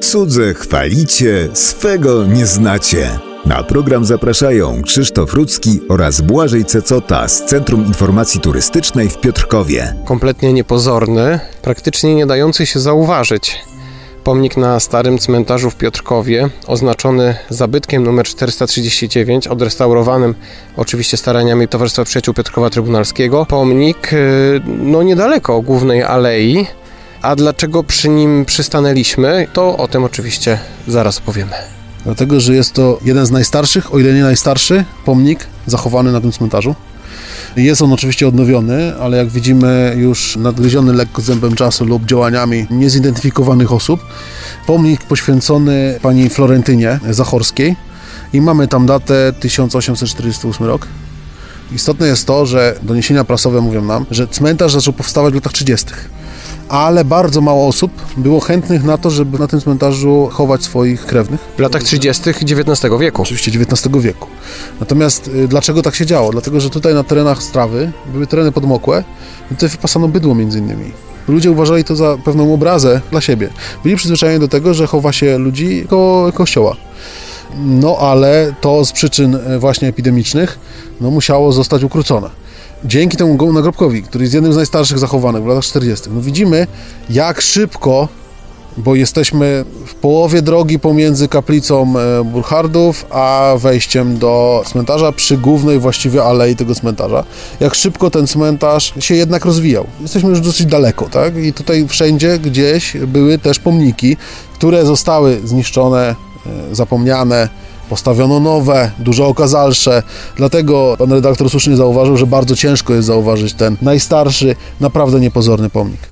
Cudze chwalicie, swego nie znacie. Na program zapraszają Krzysztof Rudzki oraz Błażej Cecota z Centrum Informacji Turystycznej w Piotrkowie. kompletnie niepozorny, praktycznie nie dający się zauważyć. Pomnik na starym cmentarzu w Piotrkowie, oznaczony zabytkiem numer 439, odrestaurowanym oczywiście staraniami Towarzystwa Przyjaciół Piotrkowa Trybunalskiego. Pomnik y, no niedaleko głównej alei, a dlaczego przy nim przystanęliśmy, to o tym oczywiście zaraz opowiemy. Dlatego, że jest to jeden z najstarszych, o ile nie najstarszy, pomnik zachowany na tym cmentarzu. Jest on oczywiście odnowiony, ale jak widzimy już nadgryziony lekko zębem czasu lub działaniami niezidentyfikowanych osób. Pomnik poświęcony pani Florentynie Zachorskiej i mamy tam datę 1848 rok. Istotne jest to, że doniesienia prasowe mówią nam, że cmentarz zaczął powstawać w latach 30 ale bardzo mało osób było chętnych na to, żeby na tym cmentarzu chować swoich krewnych. W latach 30. XIX wieku. Oczywiście XIX wieku. Natomiast y, dlaczego tak się działo? Dlatego, że tutaj na terenach Strawy były tereny podmokłe i tutaj wypasano bydło między innymi. Ludzie uważali to za pewną obrazę dla siebie. Byli przyzwyczajeni do tego, że chowa się ludzi koło kościoła. No ale to z przyczyn y, właśnie epidemicznych no, musiało zostać ukrócone. Dzięki temu nagrobkowi, który jest jednym z najstarszych zachowanych w latach 40., no widzimy jak szybko bo jesteśmy w połowie drogi pomiędzy kaplicą e, Burchardów a wejściem do cmentarza przy głównej właściwie alei tego cmentarza. Jak szybko ten cmentarz się jednak rozwijał. Jesteśmy już dosyć daleko, tak? I tutaj wszędzie gdzieś były też pomniki, które zostały zniszczone, e, zapomniane. Postawiono nowe, dużo okazalsze, dlatego pan redaktor słusznie zauważył, że bardzo ciężko jest zauważyć ten najstarszy, naprawdę niepozorny pomnik.